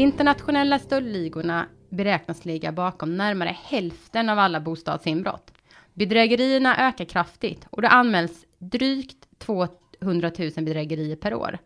internationella stöldligorna beräknas ligga bakom närmare hälften av alla bostadsinbrott. Bedrägerierna ökar kraftigt och det anmäls drygt 200 000 bedrägerier per år.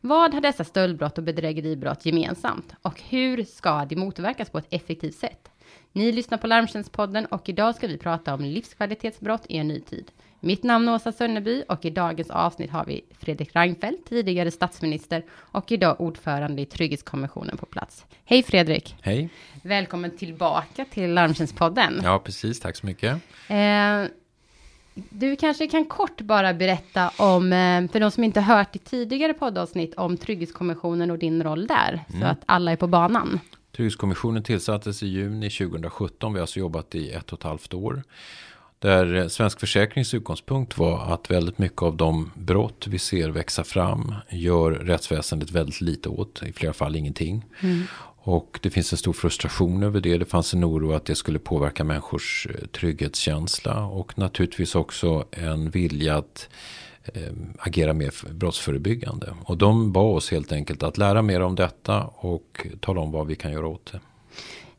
Vad har dessa stöldbrott och bedrägeribrott gemensamt och hur ska de motverkas på ett effektivt sätt? Ni lyssnar på Larmtjänstpodden och idag ska vi prata om livskvalitetsbrott i en ny tid. Mitt namn är Åsa Sönneby och i dagens avsnitt har vi Fredrik Reinfeldt, tidigare statsminister och idag ordförande i Trygghetskommissionen på plats. Hej Fredrik! Hej! Välkommen tillbaka till Larmtjänstpodden. Ja, precis. Tack så mycket. Eh, du kanske kan kort bara berätta om, eh, för de som inte hört i tidigare poddavsnitt, om Trygghetskommissionen och din roll där, mm. så att alla är på banan. Trygghetskommissionen tillsattes i juni 2017. Vi har alltså jobbat i ett och ett halvt år. Där Svensk Försäkrings utgångspunkt var att väldigt mycket av de brott vi ser växa fram gör rättsväsendet väldigt lite åt, i flera fall ingenting. Mm. Och det finns en stor frustration över det. Det fanns en oro att det skulle påverka människors eh, trygghetskänsla och naturligtvis också en vilja att eh, agera mer brottsförebyggande. Och de bad oss helt enkelt att lära mer om detta och tala om vad vi kan göra åt det.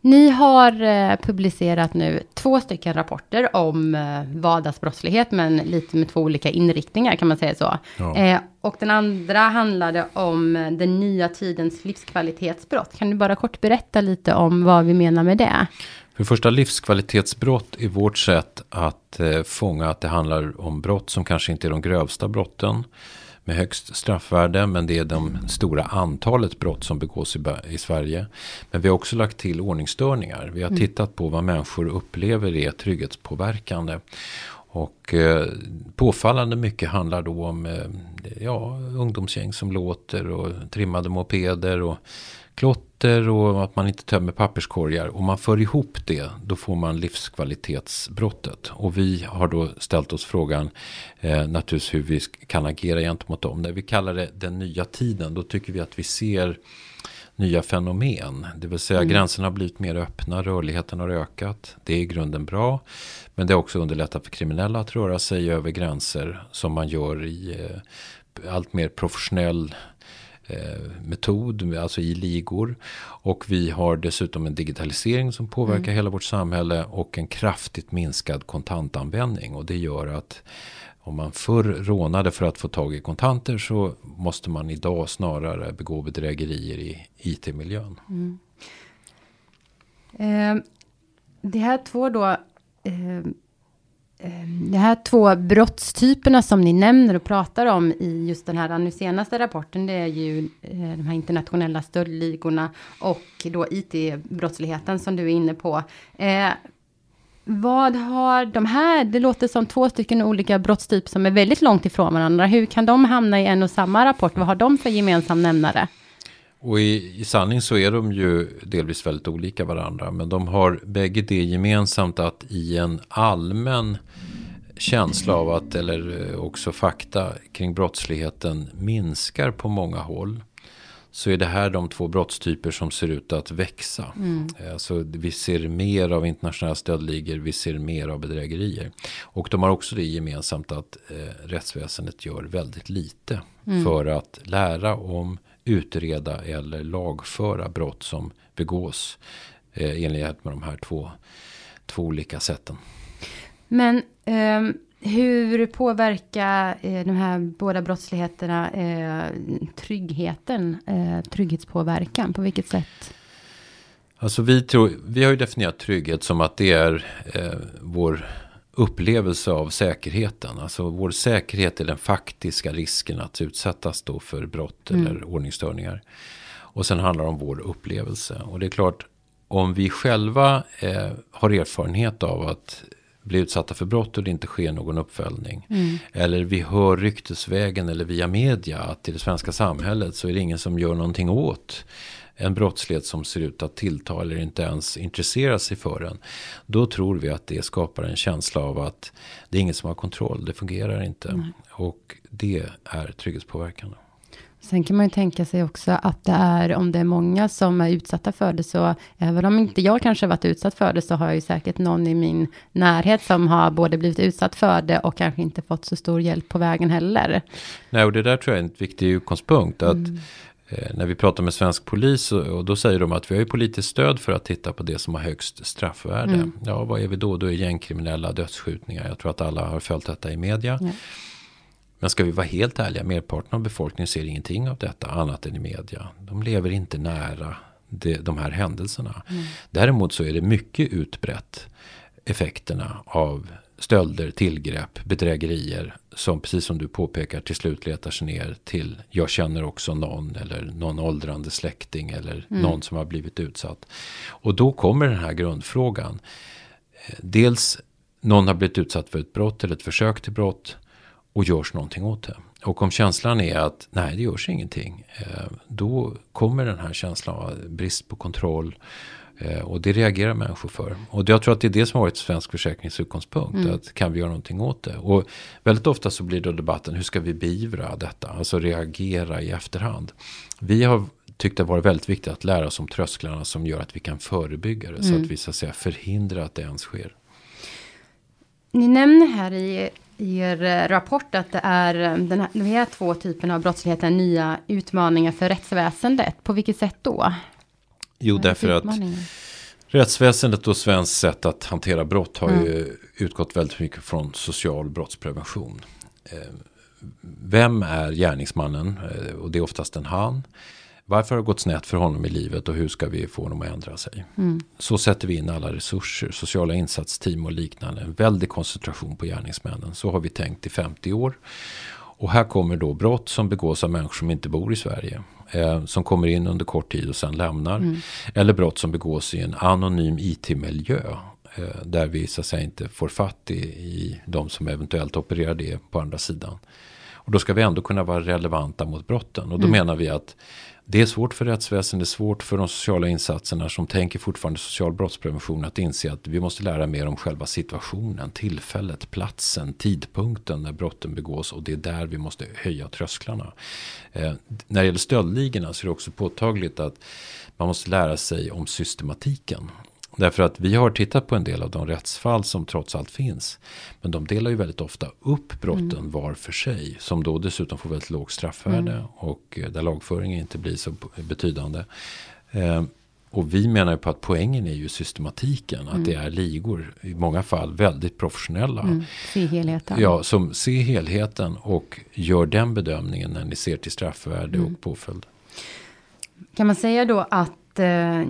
Ni har eh, publicerat nu två stycken rapporter om eh, vardagsbrottslighet, men lite med två olika inriktningar kan man säga så. Ja. Eh, och den andra handlade om den nya tidens livskvalitetsbrott. Kan du bara kort berätta lite om vad vi menar med det? För det första livskvalitetsbrott är vårt sätt att fånga att det handlar om brott som kanske inte är de grövsta brotten med högst straffvärde. Men det är de stora antalet brott som begås i, i Sverige. Men vi har också lagt till ordningsstörningar. Vi har mm. tittat på vad människor upplever är trygghetspåverkande. Och eh, påfallande mycket handlar då om eh, ja, ungdomsgäng som låter och trimmade mopeder och klotter och att man inte tömmer papperskorgar. Om man för ihop det, då får man livskvalitetsbrottet. Och vi har då ställt oss frågan eh, naturligtvis hur vi kan agera gentemot dem. När vi kallar det den nya tiden, då tycker vi att vi ser nya fenomen. Det vill säga mm. gränserna har blivit mer öppna, rörligheten har ökat. Det är i grunden bra. Men det har också underlättat för kriminella att röra sig över gränser som man gör i eh, allt mer professionell metod, alltså i ligor. Och vi har dessutom en digitalisering som påverkar mm. hela vårt samhälle och en kraftigt minskad kontantanvändning. Och det gör att om man förr rånade för att få tag i kontanter så måste man idag snarare begå bedrägerier i IT-miljön. Mm. Eh, det här två då eh, Ehm, de här två brottstyperna som ni nämner och pratar om i just den här nu senaste rapporten, det är ju eh, de här internationella stöldligorna och då IT-brottsligheten som du är inne på. Eh, vad har de här, det låter som två stycken olika brottstyper som är väldigt långt ifrån varandra. Hur kan de hamna i en och samma rapport? Vad har de för gemensam nämnare? Och i, i sanning så är de ju delvis väldigt olika varandra. Men de har bägge det gemensamt att i en allmän känsla av att, eller eh, också fakta kring brottsligheten minskar på många håll. Så är det här de två brottstyper som ser ut att växa. Mm. Alltså, vi ser mer av internationella stöldligor, vi ser mer av bedrägerier. Och de har också det gemensamt att eh, rättsväsendet gör väldigt lite. Mm. För att lära om utreda eller lagföra brott som begås eh, enlighet med de här två, två olika sätten. Men eh, hur påverkar eh, de här båda brottsligheterna eh, tryggheten, eh, trygghetspåverkan? På vilket sätt? Alltså vi, tror, vi har ju definierat trygghet som att det är vår upplevelse av säkerheten. Alltså vår säkerhet är den faktiska risken att utsättas då för brott mm. eller ordningsstörningar. Och sen handlar det om vår upplevelse. Och det är klart, om vi själva eh, har erfarenhet av att bli utsatta för brott och det inte sker någon uppföljning. Mm. Eller vi hör ryktesvägen eller via media att i det svenska samhället så är det ingen som gör någonting åt en brottslighet som ser ut att tillta eller inte ens intressera sig för den. Då tror vi att det skapar en känsla av att det är ingen som har kontroll, det fungerar inte. Mm. Och det är trygghetspåverkande. Sen kan man ju tänka sig också att det är, om det är många som är utsatta för det, så även om inte jag kanske varit utsatt för det, så har jag ju säkert någon i min närhet som har både blivit utsatt för det och kanske inte fått så stor hjälp på vägen heller. Nej, och det där tror jag är en viktig utgångspunkt. Att mm Eh, när vi pratar med svensk polis och, och, då säger de att vi har ju politiskt stöd för att titta på det som har högst straffvärde. Mm. Ja, vad är vi då? Då är gängkriminella dödsskjutningar. Jag tror att alla har följt detta i media. Ja. Men ska vi vara helt ärliga, merparten av befolkningen ser ingenting av detta annat än i media. De lever inte nära de, de här händelserna. Mm. Däremot så är det mycket utbrett effekterna av stölder, tillgrepp, bedrägerier som precis som du påpekar till slut letar sig ner till jag känner också någon eller någon åldrande släkting eller mm. någon som har blivit utsatt. Och då kommer den här grundfrågan. Eh, dels någon har blivit utsatt för ett brott eller ett försök till brott och görs någonting åt det. Och om känslan är att nej det görs ingenting. Eh, då kommer den här känslan av brist på kontroll Eh, och det reagerar människor för. Och jag tror att det är det som har varit svensk försäkrings utgångspunkt. Mm. Att kan vi göra någonting åt det? Och väldigt ofta så blir då debatten hur ska vi beivra detta? Alltså reagera i efterhand. Vi har tyckt det varit väldigt viktigt att lära oss om trösklarna som gör att vi kan förebygga det. Mm. Så att vi så att säga förhindrar att det ens sker. Ni nämner här i er eh, rapport att det är eh, den här, de här två typerna av brottslighet nya utmaningar för rättsväsendet. På vilket sätt då? Jo, därför att rättsväsendet och svenskt sätt att hantera brott har mm. ju utgått väldigt mycket från social brottsprevention. Eh, vem är gärningsmannen? Eh, och det är oftast en han. Varför har det gått snett för honom i livet och hur ska vi få honom att ändra sig? Mm. Så sätter vi in alla resurser, sociala insatsteam och liknande. En väldig koncentration på gärningsmännen. Så har vi tänkt i 50 år. Och här kommer då brott som begås av människor som inte bor i Sverige. Eh, som kommer in under kort tid och sen lämnar. Mm. Eller brott som begås i en anonym IT-miljö. Eh, där vi så att säga inte får fatt i, i de som eventuellt opererar det på andra sidan. Och då ska vi ändå kunna vara relevanta mot brotten. Och då mm. menar vi att det är svårt för rättsväsendet, svårt för de sociala insatserna som tänker fortfarande social brottsprevention att inse att vi måste lära mer om själva situationen, tillfället, platsen, tidpunkten när brotten begås och det är där vi måste höja trösklarna. Eh, när det gäller stöldligorna så är det också påtagligt att man måste lära sig om systematiken. Därför att vi har tittat på en del av de rättsfall som trots allt finns. Men de delar ju väldigt ofta upp brotten mm. var för sig. Som då dessutom får väldigt lågt straffvärde. Mm. Och eh, där lagföringen inte blir så betydande. Eh, och vi menar ju på att poängen är ju systematiken. Mm. Att det är ligor, i många fall väldigt professionella. Mm. Se helheten. Ja, som ser helheten och gör den bedömningen när ni ser till straffvärde mm. och påföljd. Kan man säga då att eh,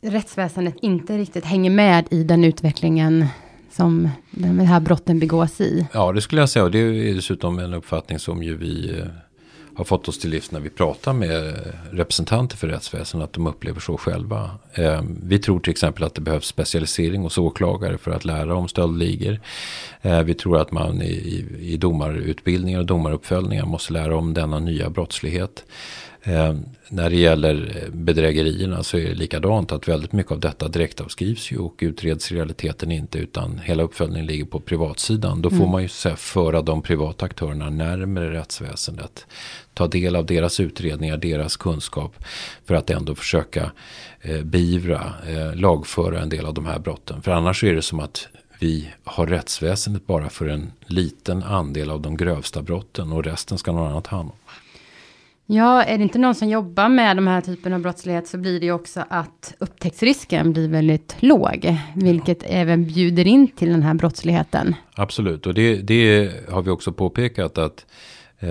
rättsväsendet inte riktigt hänger med i den utvecklingen som de här brotten begås i. Ja, det skulle jag säga. Och det är dessutom en uppfattning som ju vi eh, har fått oss till livs när vi pratar med representanter för rättsväsendet. Att de upplever så själva. Eh, vi tror till exempel att det behövs specialisering hos åklagare för att lära om stöldligor. Eh, vi tror att man i, i domarutbildningar och domaruppföljningar måste lära om denna nya brottslighet. Eh, när det gäller bedrägerierna så är det likadant att väldigt mycket av detta direktavskrivs ju och utreds i realiteten inte utan hela uppföljningen ligger på privatsidan. Då får mm. man ju så föra de privata aktörerna närmare rättsväsendet. Ta del av deras utredningar, deras kunskap för att ändå försöka eh, beivra, eh, lagföra en del av de här brotten. För annars är det som att vi har rättsväsendet bara för en liten andel av de grövsta brotten och resten ska någon annat hand om. Ja, är det inte någon som jobbar med de här typen av brottslighet så blir det ju också att upptäcktsrisken blir väldigt låg, vilket ja. även bjuder in till den här brottsligheten. Absolut, och det, det har vi också påpekat att eh,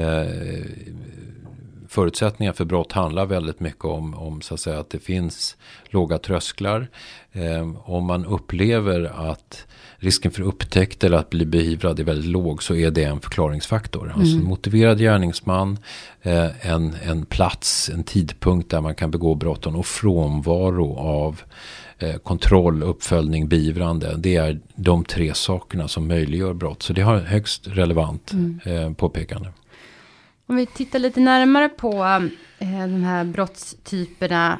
förutsättningar för brott handlar väldigt mycket om, om så att, säga, att det finns låga trösklar. Eh, om man upplever att risken för upptäckt eller att bli beivrad är väldigt låg så är det en förklaringsfaktor. Alltså mm. Alltså en motiverad gärningsman, eh, en, en plats, en tidpunkt där man kan begå brotten och frånvaro av eh, kontroll, uppföljning, beivrande. Det är de tre sakerna som möjliggör brott. Så det har högst relevant mm. eh, påpekande. Om vi tittar lite närmare på eh, de här brottstyperna,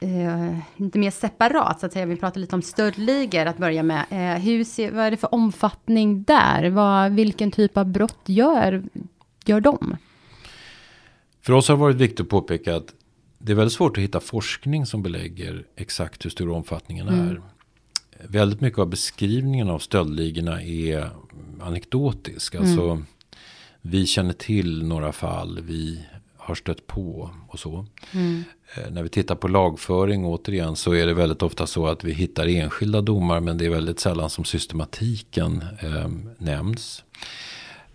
eh, lite mer separat så att säga. Vi pratar lite om stöldligor att börja med. Eh, hur ser, vad är det för omfattning där? Vad, vilken typ av brott gör, gör de? För oss har det varit viktigt att påpeka att det är väldigt svårt att hitta forskning som belägger exakt hur stor omfattningen mm. är. Väldigt mycket av beskrivningen av stöldligorna är anekdotisk. Alltså, mm. Vi känner till några fall. Vi har stött på och så. Mm. När vi tittar på lagföring återigen så är det väldigt ofta så att vi hittar enskilda domar men det är väldigt sällan som systematiken eh, nämns.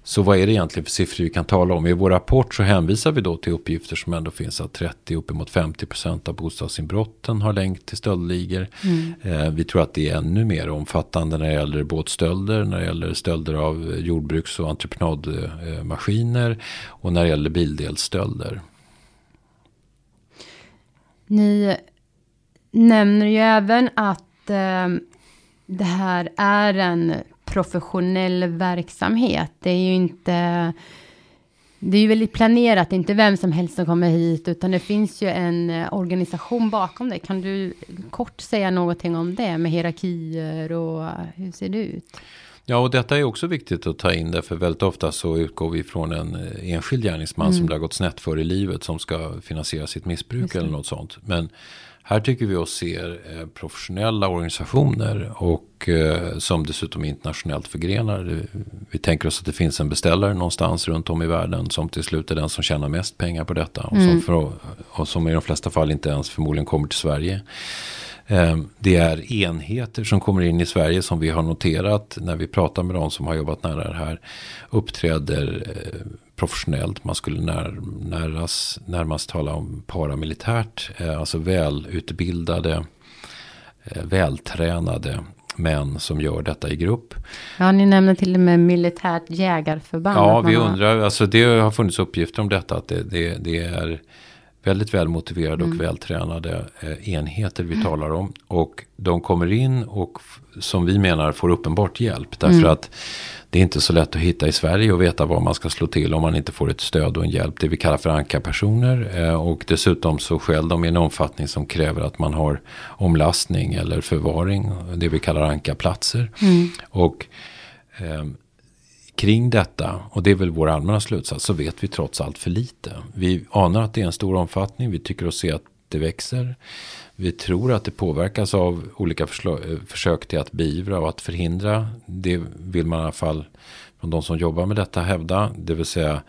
Så vad är det egentligen för siffror vi kan tala om? I vår rapport så hänvisar vi då till uppgifter som ändå finns att 30 uppemot 50 procent av bostadsinbrotten har länkt till stöldligor. Mm. Eh, vi tror att det är ännu mer omfattande när det gäller båtstölder, när det gäller stölder av jordbruks och entreprenadmaskiner och när det gäller bildelsstölder. Ni nämner ju även att eh, det här är en professionell verksamhet. Det är ju inte det är ju väldigt planerat, det är inte vem som helst som kommer hit, utan det finns ju en eh, organisation bakom det. Kan du kort säga någonting om det med hierarkier och eh, hur ser det ut? Ja, och detta är också viktigt att ta in därför väldigt ofta så utgår vi från en eh, enskild gärningsman mm. som det har gått snett för i livet som ska finansiera sitt missbruk eller något sånt. Men här tycker vi oss se eh, professionella organisationer och eh, som dessutom är internationellt förgrenade. Vi tänker oss att det finns en beställare någonstans runt om i världen som till slut är den som tjänar mest pengar på detta. Och, som, mm. för, och som i de flesta fall inte ens förmodligen kommer till Sverige. Eh, det är enheter som kommer in i Sverige som vi har noterat när vi pratar med de som har jobbat nära det här. Uppträder professionellt. Man skulle när, näras, närmast tala om paramilitärt. Eh, alltså välutbildade, eh, vältränade män som gör detta i grupp. Ja, ni nämner till och med militärt jägarförband. Ja, vi har... undrar, alltså det har funnits uppgifter om detta, att det, det, det är väldigt välmotiverade mm. och vältränade eh, enheter vi mm. talar om. Och de kommer in och som vi menar får uppenbart hjälp. Därför mm. att det är inte så lätt att hitta i Sverige och veta vad man ska slå till om man inte får ett stöd och en hjälp. Det vi kallar för ankarpersoner. Eh, och dessutom så skäl de i en omfattning som kräver att man har omlastning eller förvaring. Det vi kallar ankarplatser. Mm. Och eh, kring detta, och det är väl vår allmänna slutsats, så vet vi trots allt för lite. Vi anar att det är en stor omfattning, vi tycker oss se att det växer. Vi tror att det påverkas av olika försök till att beivra och att förhindra. Det vill man i alla fall från de som jobbar med detta hävda. Det vill säga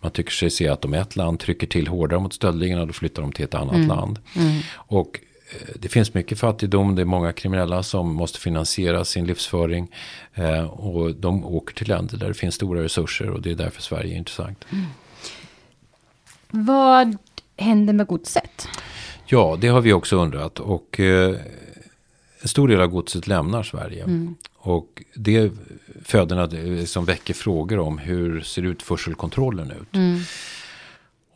man tycker sig se att om ett land trycker till hårdare mot stöldligorna då flyttar de till ett annat mm. land. Mm. Och eh, det finns mycket fattigdom, det är många kriminella som måste finansiera sin livsföring. Eh, och de åker till länder där det finns stora resurser och det är därför Sverige är intressant. Mm. Vad händer med godset? Ja, det har vi också undrat. Och eh, en stor del av godset lämnar Sverige. Mm. Och det föder som väcker frågor om hur ser utförselkontrollen ut. Mm.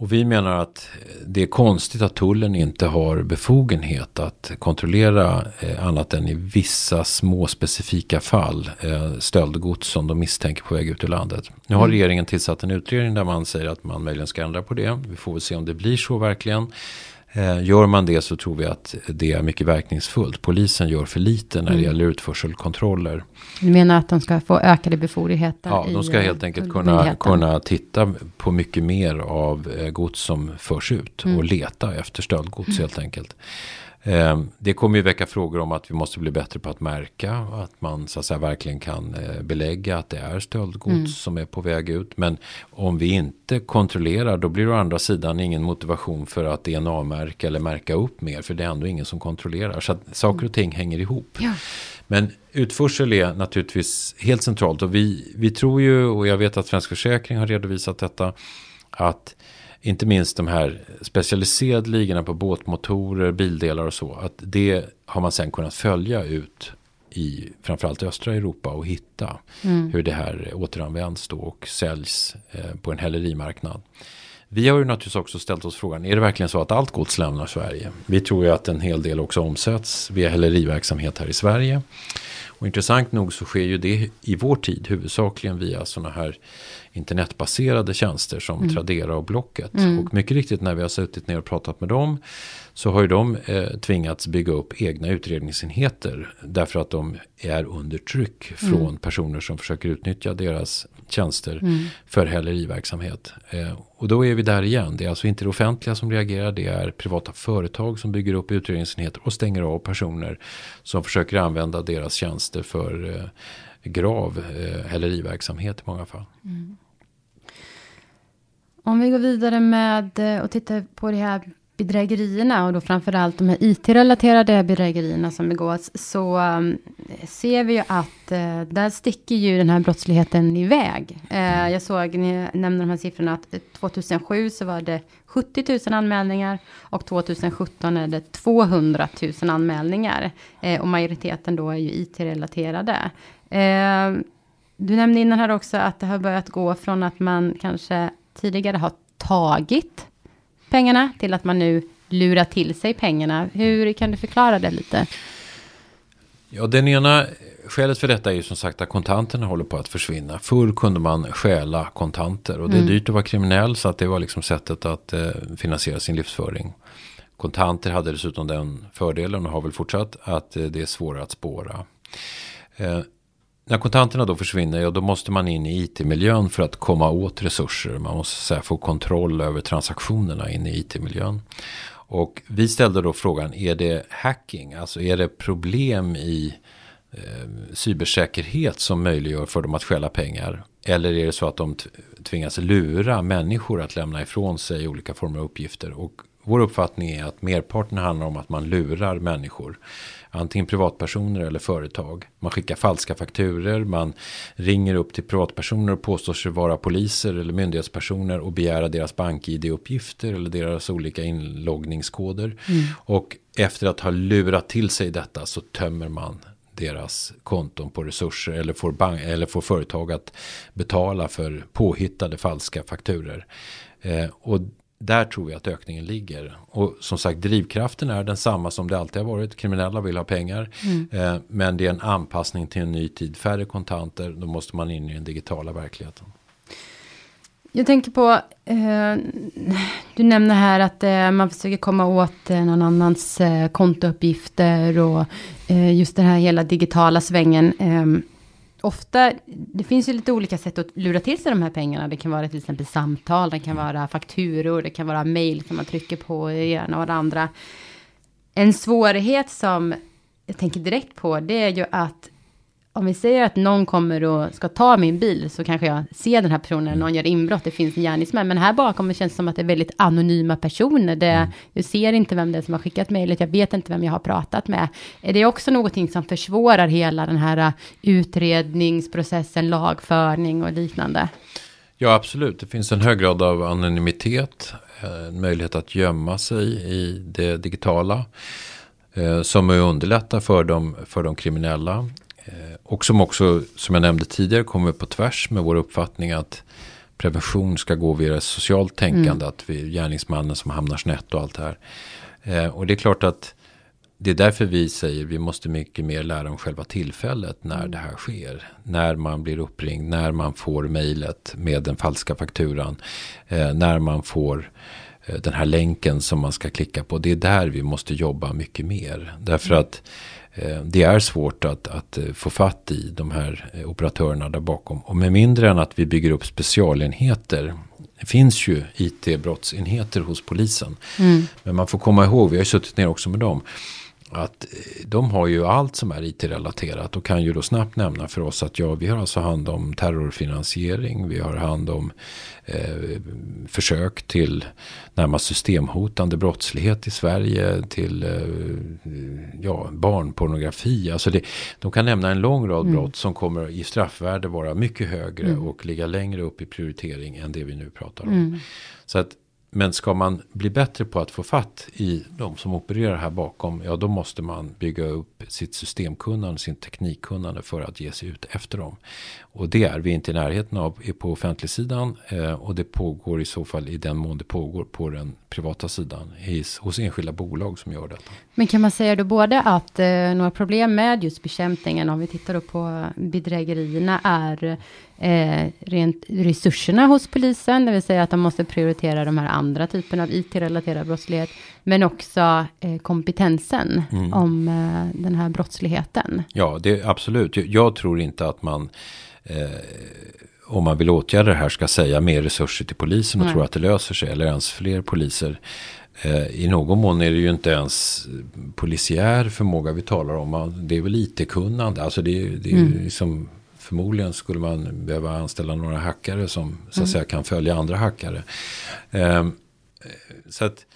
Och vi menar att det är konstigt att tullen inte har befogenhet att kontrollera eh, annat än i vissa små specifika fall eh, stöldgods som de misstänker på väg ut ur landet. Nu har mm. regeringen tillsatt en utredning där man säger att man möjligen ska ändra på det. Vi får väl se om det blir så verkligen. Eh, gör man det så tror vi att det är mycket verkningsfullt. Polisen gör för lite när det mm. gäller utförselkontroller. Du menar att de ska få ökade befogenheter? Ja, de ska i, helt enkelt kunna, kunna titta på mycket mer av eh, gods som förs ut mm. och leta efter stöldgods mm. helt enkelt. Eh, det kommer ju väcka frågor om att vi måste bli bättre på att märka. Att man så att säga verkligen kan eh, belägga att det är stöldgods mm. som är på väg ut. Men om vi inte kontrollerar då blir det å andra sidan ingen motivation för att DNA-märka eller märka upp mer. För det är ändå ingen som kontrollerar. Så att saker och ting hänger ihop. Ja. Men utförsel är naturligtvis helt centralt. Och vi, vi tror ju, och jag vet att Svensk Försäkring har redovisat detta. Att inte minst de här specialiserade ligorna på båtmotorer, bildelar och så. Att det har man sen kunnat följa ut i framförallt östra Europa och hitta mm. hur det här återanvänds då och säljs eh, på en hälerimarknad. Vi har ju naturligtvis också ställt oss frågan, är det verkligen så att allt gods lämnar Sverige? Vi tror ju att en hel del också omsätts via häleriverksamhet här i Sverige. Och intressant nog så sker ju det i vår tid huvudsakligen via sådana här internetbaserade tjänster som mm. Tradera och Blocket. Mm. Och mycket riktigt när vi har suttit ner och pratat med dem så har ju de eh, tvingats bygga upp egna utredningsenheter därför att de är under tryck mm. från personer som försöker utnyttja deras tjänster mm. för häleriverksamhet. Eh, och då är vi där igen. Det är alltså inte det offentliga som reagerar. Det är privata företag som bygger upp utredningsenheter och stänger av personer som försöker använda deras tjänster för eh, grav eh, häleriverksamhet i många fall. Mm. Om vi går vidare med eh, och tittar på det här bedrägerierna och då framförallt de här IT-relaterade bedrägerierna som begås så um, ser vi ju att uh, där sticker ju den här brottsligheten iväg. Uh, jag såg, ni nämnde de här siffrorna, att 2007 så var det 70 000 anmälningar och 2017 är det 200 000 anmälningar. Uh, och majoriteten då är ju IT-relaterade du nämnde innan här också att det har börjat gå från att man kanske tidigare har tagit pengarna till att man nu lurar till sig pengarna. Hur kan du förklara det lite? Ja, den ena skälet för detta är ju som sagt att kontanterna håller på att försvinna. Förr kunde man stjäla kontanter och det är mm. dyrt att vara kriminell så att det var liksom sättet att eh, finansiera sin livsföring. Kontanter hade dessutom den fördelen och har väl fortsatt att eh, det är svårare att spåra. Eh, när kontanterna då försvinner, ja, då måste man in i it-miljön för att komma åt resurser. Man måste säga, få kontroll över transaktionerna in i it-miljön. Och vi ställde då frågan, är det hacking? Alltså är det problem i eh, cybersäkerhet som möjliggör för dem att stjäla pengar? Eller är det så att de tvingas lura människor att lämna ifrån sig olika former av uppgifter? Och vår uppfattning är att merparten handlar om att man lurar människor antingen privatpersoner eller företag. Man skickar falska fakturer, man ringer upp till privatpersoner och påstår sig vara poliser eller myndighetspersoner och begära deras bank-id-uppgifter eller deras olika inloggningskoder. Mm. Och efter att ha lurat till sig detta så tömmer man deras konton på resurser eller får, bank, eller får företag att betala för påhittade falska fakturer. Eh, och där tror vi att ökningen ligger. Och som sagt drivkraften är densamma som det alltid har varit. Kriminella vill ha pengar. Mm. Eh, men det är en anpassning till en ny tid. Färre kontanter. Då måste man in i den digitala verkligheten. Jag tänker på, eh, du nämner här att eh, man försöker komma åt eh, någon annans eh, kontouppgifter och eh, just den här hela digitala svängen. Ofta, det finns ju lite olika sätt att lura till sig de här pengarna. Det kan vara till exempel samtal, det kan vara fakturor, det kan vara mail som man trycker på det ena och det andra. En svårighet som jag tänker direkt på, det är ju att om vi säger att någon kommer och ska ta min bil så kanske jag ser den här personen, någon gör inbrott, det finns en gärningsman. Men här bakom det känns som att det är väldigt anonyma personer. Det, mm. Jag ser inte vem det är som har skickat mejlet, jag vet inte vem jag har pratat med. Är det också någonting som försvårar hela den här uh, utredningsprocessen, lagförning och liknande? Ja, absolut. Det finns en hög grad av anonymitet, eh, en möjlighet att gömma sig i det digitala eh, som underlättar för de, för de kriminella. Eh, och som också, som jag nämnde tidigare, kommer på tvärs med vår uppfattning att prevention ska gå via socialt tänkande. Mm. Att vi gärningsmannen som hamnar snett och allt det här. Eh, och det är klart att det är därför vi säger vi måste mycket mer lära om själva tillfället när mm. det här sker. När man blir uppringd, när man får mejlet med den falska fakturan. Eh, när man får den här länken som man ska klicka på. Det är där vi måste jobba mycket mer. Därför mm. att Eh, det är svårt att, att eh, få fatt i de här eh, operatörerna där bakom. Och med mindre än att vi bygger upp specialenheter. Det finns ju it-brottsenheter hos polisen. Mm. Men man får komma ihåg, vi har ju suttit ner också med dem att eh, de har ju allt som är IT-relaterat och kan ju då snabbt nämna för oss att ja, vi har alltså hand om terrorfinansiering, vi har hand om eh, försök till närmast systemhotande brottslighet i Sverige, till eh, ja, barnpornografi. Alltså det, de kan nämna en lång rad mm. brott som kommer i straffvärde vara mycket högre mm. och ligga längre upp i prioritering än det vi nu pratar om. Mm. Så att men ska man bli bättre på att få fatt i de som opererar här bakom, ja då måste man bygga upp sitt systemkunnande, sin teknikkunnande för att ge sig ut efter dem. Och det är vi inte i närheten av på offentlig sidan eh, och det pågår i så fall i den mån det pågår på den privata sidan hos enskilda bolag som gör detta. Men kan man säga då både att eh, några problem med just bekämpningen, om vi tittar då på bedrägerierna, är eh, rent resurserna hos polisen, det vill säga att de måste prioritera de här andra typerna av IT-relaterad brottslighet, men också eh, kompetensen mm. om eh, den här brottsligheten. Ja, det absolut. Jag, tror inte att man eh, om man vill åtgärda det här ska säga mer resurser till polisen och Nej. tro att det löser sig eller ens fler poliser. Eh, I någon mån är det ju inte ens polisiär förmåga vi talar om. Det är väl IT-kunnande. Alltså det, det är mm. liksom förmodligen skulle man behöva anställa några hackare som så att säga kan följa andra hackare. Um, så att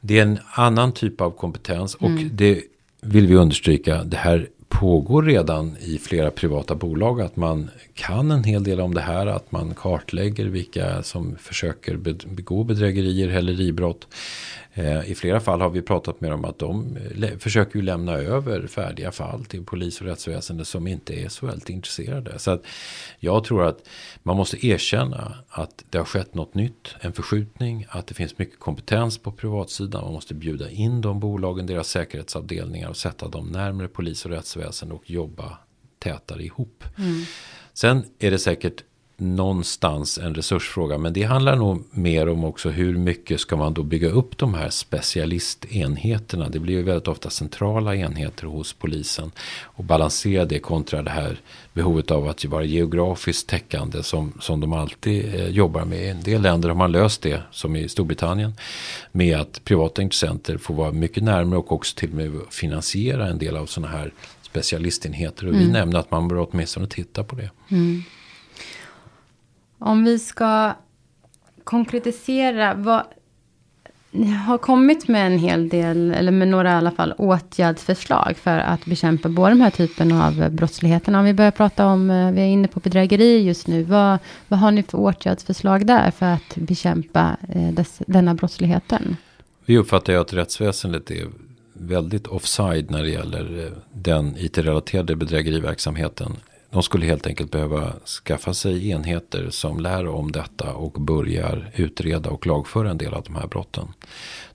det är en annan typ av kompetens och mm. det vill vi understryka. Det här pågår redan i flera privata bolag att man kan en hel del om det här. Att man kartlägger vilka som försöker begå bedrägerier, häleribrott. Eh, I flera fall har vi pratat med dem att de eh, försöker ju lämna över färdiga fall till polis och rättsväsende som inte är så väldigt intresserade. Så att jag tror att man måste erkänna att det har skett något nytt, en förskjutning, att det finns mycket kompetens på privatsidan. Man måste bjuda in de bolagen, deras säkerhetsavdelningar och sätta dem närmare polis och rättsväsende och jobba tätare ihop. Mm. Sen är det säkert någonstans en resursfråga. Men det handlar nog mer om också hur mycket ska man då bygga upp de här specialistenheterna. Det blir ju väldigt ofta centrala enheter hos polisen. Och balansera det kontra det här behovet av att vara geografiskt täckande som, som de alltid eh, jobbar med. I en del länder har man löst det, som i Storbritannien, med att privata intressenter får vara mycket närmare och också till och med finansiera en del av sådana här specialistenheter. Och mm. vi nämner att man bör åtminstone titta på det. Mm. Om vi ska konkretisera vad ni har kommit med en hel del, eller med några i alla fall, åtgärdsförslag för att bekämpa både de här typen av brottsligheten. Om vi börjar prata om, eh, vi är inne på bedrägeri just nu, vad, vad har ni för åtgärdsförslag där för att bekämpa eh, dess, denna brottsligheten? Vi uppfattar ju att rättsväsendet är väldigt offside när det gäller eh, den IT-relaterade bedrägeriverksamheten. De skulle helt enkelt behöva skaffa sig enheter som lär om detta och börjar utreda och lagföra en del av de här brotten.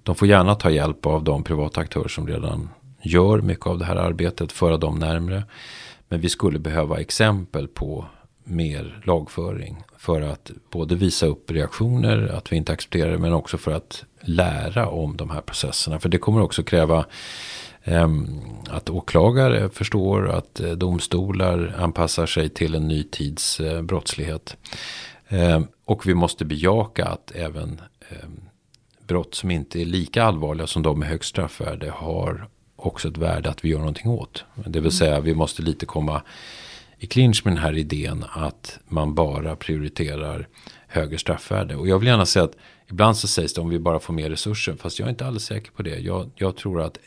De får gärna ta hjälp av de privata aktörer som redan gör mycket av det här arbetet, föra dem närmre. Men vi skulle behöva exempel på mer lagföring för att både visa upp reaktioner, att vi inte accepterar det, men också för att lära om de här processerna. För det kommer också kräva Ehm, att åklagare förstår att eh, domstolar anpassar sig till en ny tids eh, brottslighet. Ehm, och vi måste bejaka att även ehm, brott som inte är lika allvarliga som de med högst straffvärde har också ett värde att vi gör någonting åt. Det vill mm. säga vi måste lite komma i clinch med den här idén att man bara prioriterar högre straffvärde. Och jag vill gärna säga att ibland så sägs det om vi bara får mer resurser. Fast jag är inte alldeles säker på det. Jag, jag tror att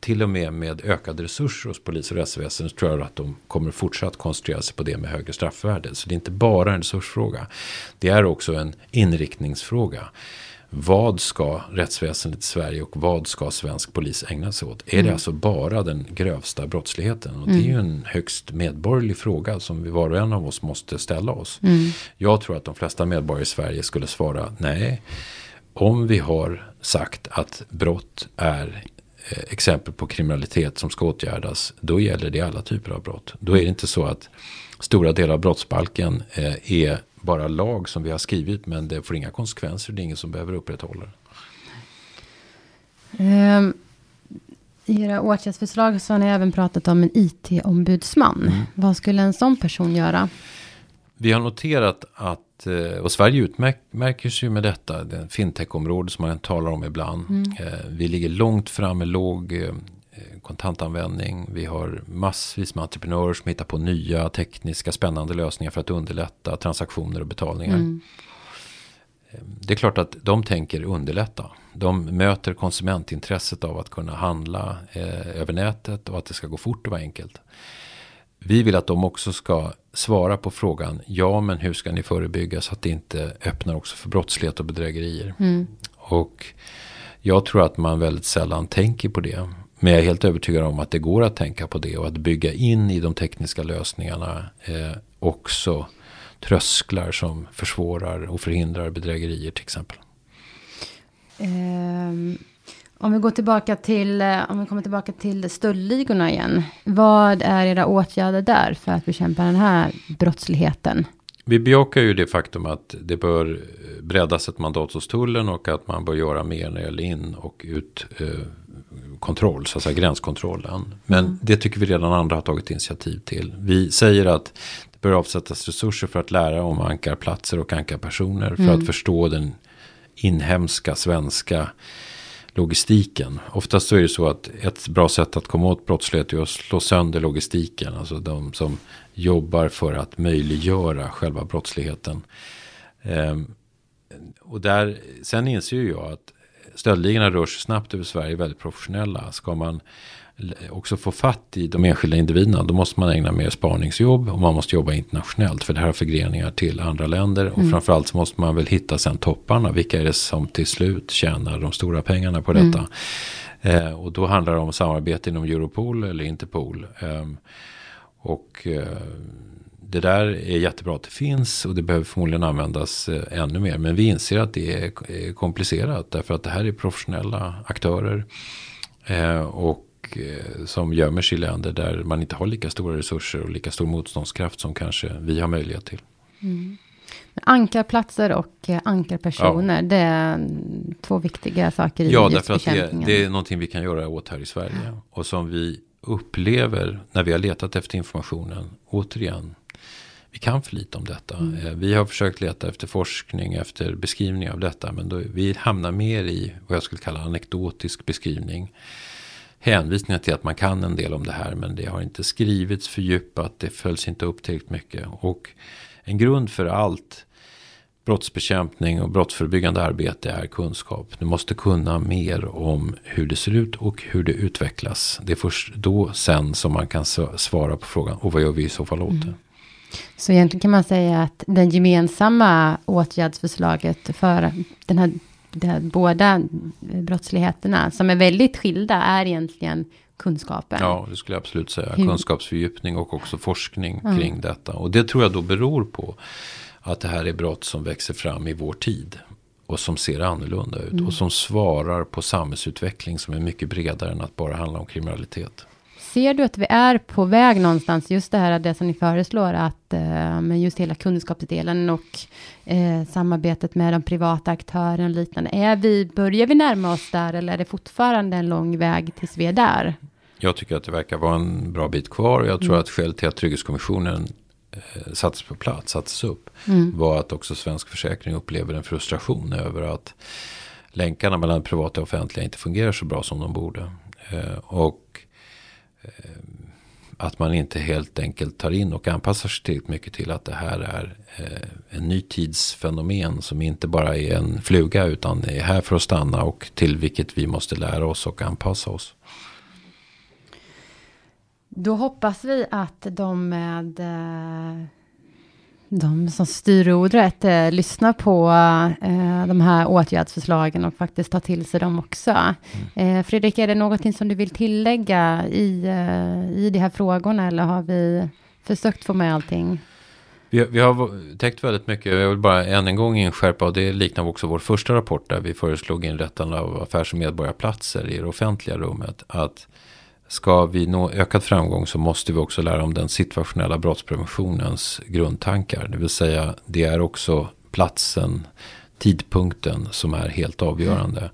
till och med med ökade resurser hos polis och rättsväsendet så tror jag att de kommer fortsatt koncentrera sig på det med högre straffvärde. Så det är inte bara en resursfråga. Det är också en inriktningsfråga. Vad ska rättsväsendet i Sverige och vad ska svensk polis ägna sig åt? Är det mm. alltså bara den grövsta brottsligheten? Och det är ju mm. en högst medborgerlig fråga som vi var och en av oss måste ställa oss. Mm. Jag tror att de flesta medborgare i Sverige skulle svara nej. Om vi har sagt att brott är Eh, exempel på kriminalitet som ska åtgärdas. Då gäller det alla typer av brott. Då är det inte så att stora delar av brottsbalken eh, är bara lag som vi har skrivit. Men det får inga konsekvenser. Det är ingen som behöver upprätthålla det. Um, I era åtgärdsförslag så har ni även pratat om en IT-ombudsman. Mm. Vad skulle en sån person göra? Vi har noterat att Eh, och Sverige utmärker sig med detta. Det fintech-område som man talar om ibland. Mm. Eh, vi ligger långt fram med låg eh, kontantanvändning. Vi har massvis med entreprenörer som hittar på nya tekniska spännande lösningar för att underlätta transaktioner och betalningar. Mm. Det är klart att de tänker underlätta. De möter konsumentintresset av att kunna handla eh, över nätet och att det ska gå fort och vara enkelt. Vi vill att de också ska svara på frågan. Ja, men hur ska ni förebygga så att det inte öppnar också för brottslighet och bedrägerier. Mm. Och jag tror att man väldigt sällan tänker på det. Men jag är helt övertygad om att det går att tänka på det och att bygga in i de tekniska lösningarna eh, också trösklar som försvårar och förhindrar bedrägerier till exempel. Um, om vi går tillbaka till, eh, om vi kommer tillbaka till stöldligorna igen. Vad är era åtgärder där för att bekämpa den här brottsligheten? Vi bejakar ju det faktum att det bör breddas ett mandat hos tullen och att man bör göra mer när det gäller in och ut eh, kontroll, så att säga gränskontrollen. Men mm. det tycker vi redan andra har tagit initiativ till. Vi säger att det bör avsättas resurser för att lära om ankarplatser och ankarpersoner för mm. att förstå den inhemska svenska logistiken. Oftast så är det så att ett bra sätt att komma åt brottslighet är att slå sönder logistiken. Alltså de som jobbar för att möjliggöra själva brottsligheten. Och där, sen inser ju jag att stöldligorna rör sig snabbt över Sverige, väldigt professionella. Ska man också få fatt i de enskilda individerna, då måste man ägna mer spaningsjobb och man måste jobba internationellt. För det här har förgreningar till andra länder. Och mm. framförallt så måste man väl hitta sen topparna. Vilka är det som till slut tjänar de stora pengarna på detta? Mm. Eh, och då handlar det om samarbete inom Europol eller Interpol. Eh, och eh, det där är jättebra att det finns och det behöver förmodligen användas eh, ännu mer. Men vi inser att det är komplicerat därför att det här är professionella aktörer. Eh, och Eh, som gömmer sig i länder där man inte har lika stora resurser och lika stor motståndskraft som kanske vi har möjlighet till. Mm. Ankarplatser och ankarpersoner, ja. det är två viktiga saker i Ja, därför att det, det, är någonting vi kan göra åt här i Sverige. Och som vi upplever när vi har letat efter informationen, återigen, vi kan för lite om detta. Mm. Eh, vi har försökt leta efter forskning, efter beskrivning av detta. Men då, vi hamnar mer i vad jag skulle kalla anekdotisk beskrivning hänvisningar till att man kan en del om det här. Men det har inte skrivits fördjupat. Det följs inte upp tillräckligt mycket. Och en grund för allt brottsbekämpning och brottsförebyggande arbete är kunskap. Du måste kunna mer om hur det ser ut och hur det utvecklas. Det är först då sen som man kan svara på frågan. Och vad gör vi i så fall åt det? Mm. Så egentligen kan man säga att den gemensamma åtgärdsförslaget för den här här, båda brottsligheterna, som är väldigt skilda, är egentligen kunskapen. Ja, det skulle jag absolut säga. Hur? Kunskapsfördjupning och också forskning mm. kring detta. Och det tror jag då beror på att det här är brott som växer fram i vår tid. Och som ser annorlunda ut. Mm. Och som svarar på samhällsutveckling som är mycket bredare än att bara handla om kriminalitet. Ser du att vi är på väg någonstans, just det här det som ni föreslår, att eh, med just hela kunskapsdelen och eh, samarbetet med de privata aktörerna och liknande. Är vi, börjar vi närma oss där eller är det fortfarande en lång väg tills vi är där? Jag tycker att det verkar vara en bra bit kvar. Jag tror mm. att skälet till att Trygghetskommissionen eh, sattes på plats, sattes upp, mm. var att också Svensk Försäkring upplever en frustration över att länkarna mellan privata och offentliga inte fungerar så bra som de borde. Eh, och Eh, att man inte helt enkelt tar in och anpassar sig tillräckligt mycket till att det här är eh, en ny tidsfenomen som inte bara är en fluga utan är här för att stanna och till vilket vi måste lära oss och anpassa oss. Då hoppas vi att de med eh, de som styr rodret eh, lyssnar på eh, de här åtgärdsförslagen och faktiskt tar till sig dem också. Mm. Eh, Fredrik, är det någonting som du vill tillägga i, eh, i de här frågorna eller har vi försökt få med allting? Vi, vi har täckt väldigt mycket. Jag vill bara än en gång inskärpa och det liknar också vår första rapport där vi föreslog inrättande av affärs och medborgarplatser i det offentliga rummet. Att Ska vi nå ökad framgång så måste vi också lära om den situationella brottspreventionens grundtankar. Det vill säga det är också platsen, tidpunkten som är helt avgörande.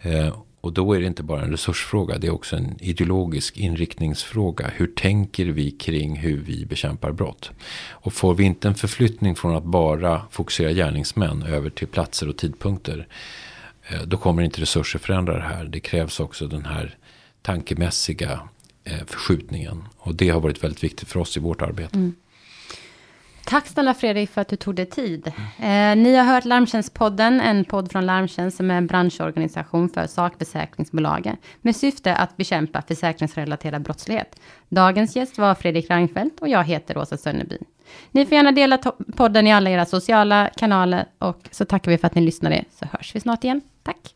Mm. Eh, och då är det inte bara en resursfråga, det är också en ideologisk inriktningsfråga. Hur tänker vi kring hur vi bekämpar brott? Och får vi inte en förflyttning från att bara fokusera gärningsmän över till platser och tidpunkter. Eh, då kommer inte resurser förändra det här. Det krävs också den här tankemässiga eh, förskjutningen. Och det har varit väldigt viktigt för oss i vårt arbete. Mm. Tack snälla Fredrik för att du tog dig tid. Eh, ni har hört Larmtjänstpodden, en podd från Larmtjänst som är en branschorganisation för sakförsäkringsbolagen med syfte att bekämpa försäkringsrelaterad brottslighet. Dagens gäst var Fredrik Reinfeldt och jag heter Åsa Sönneby. Ni får gärna dela podden i alla era sociala kanaler och så tackar vi för att ni lyssnade så hörs vi snart igen. Tack!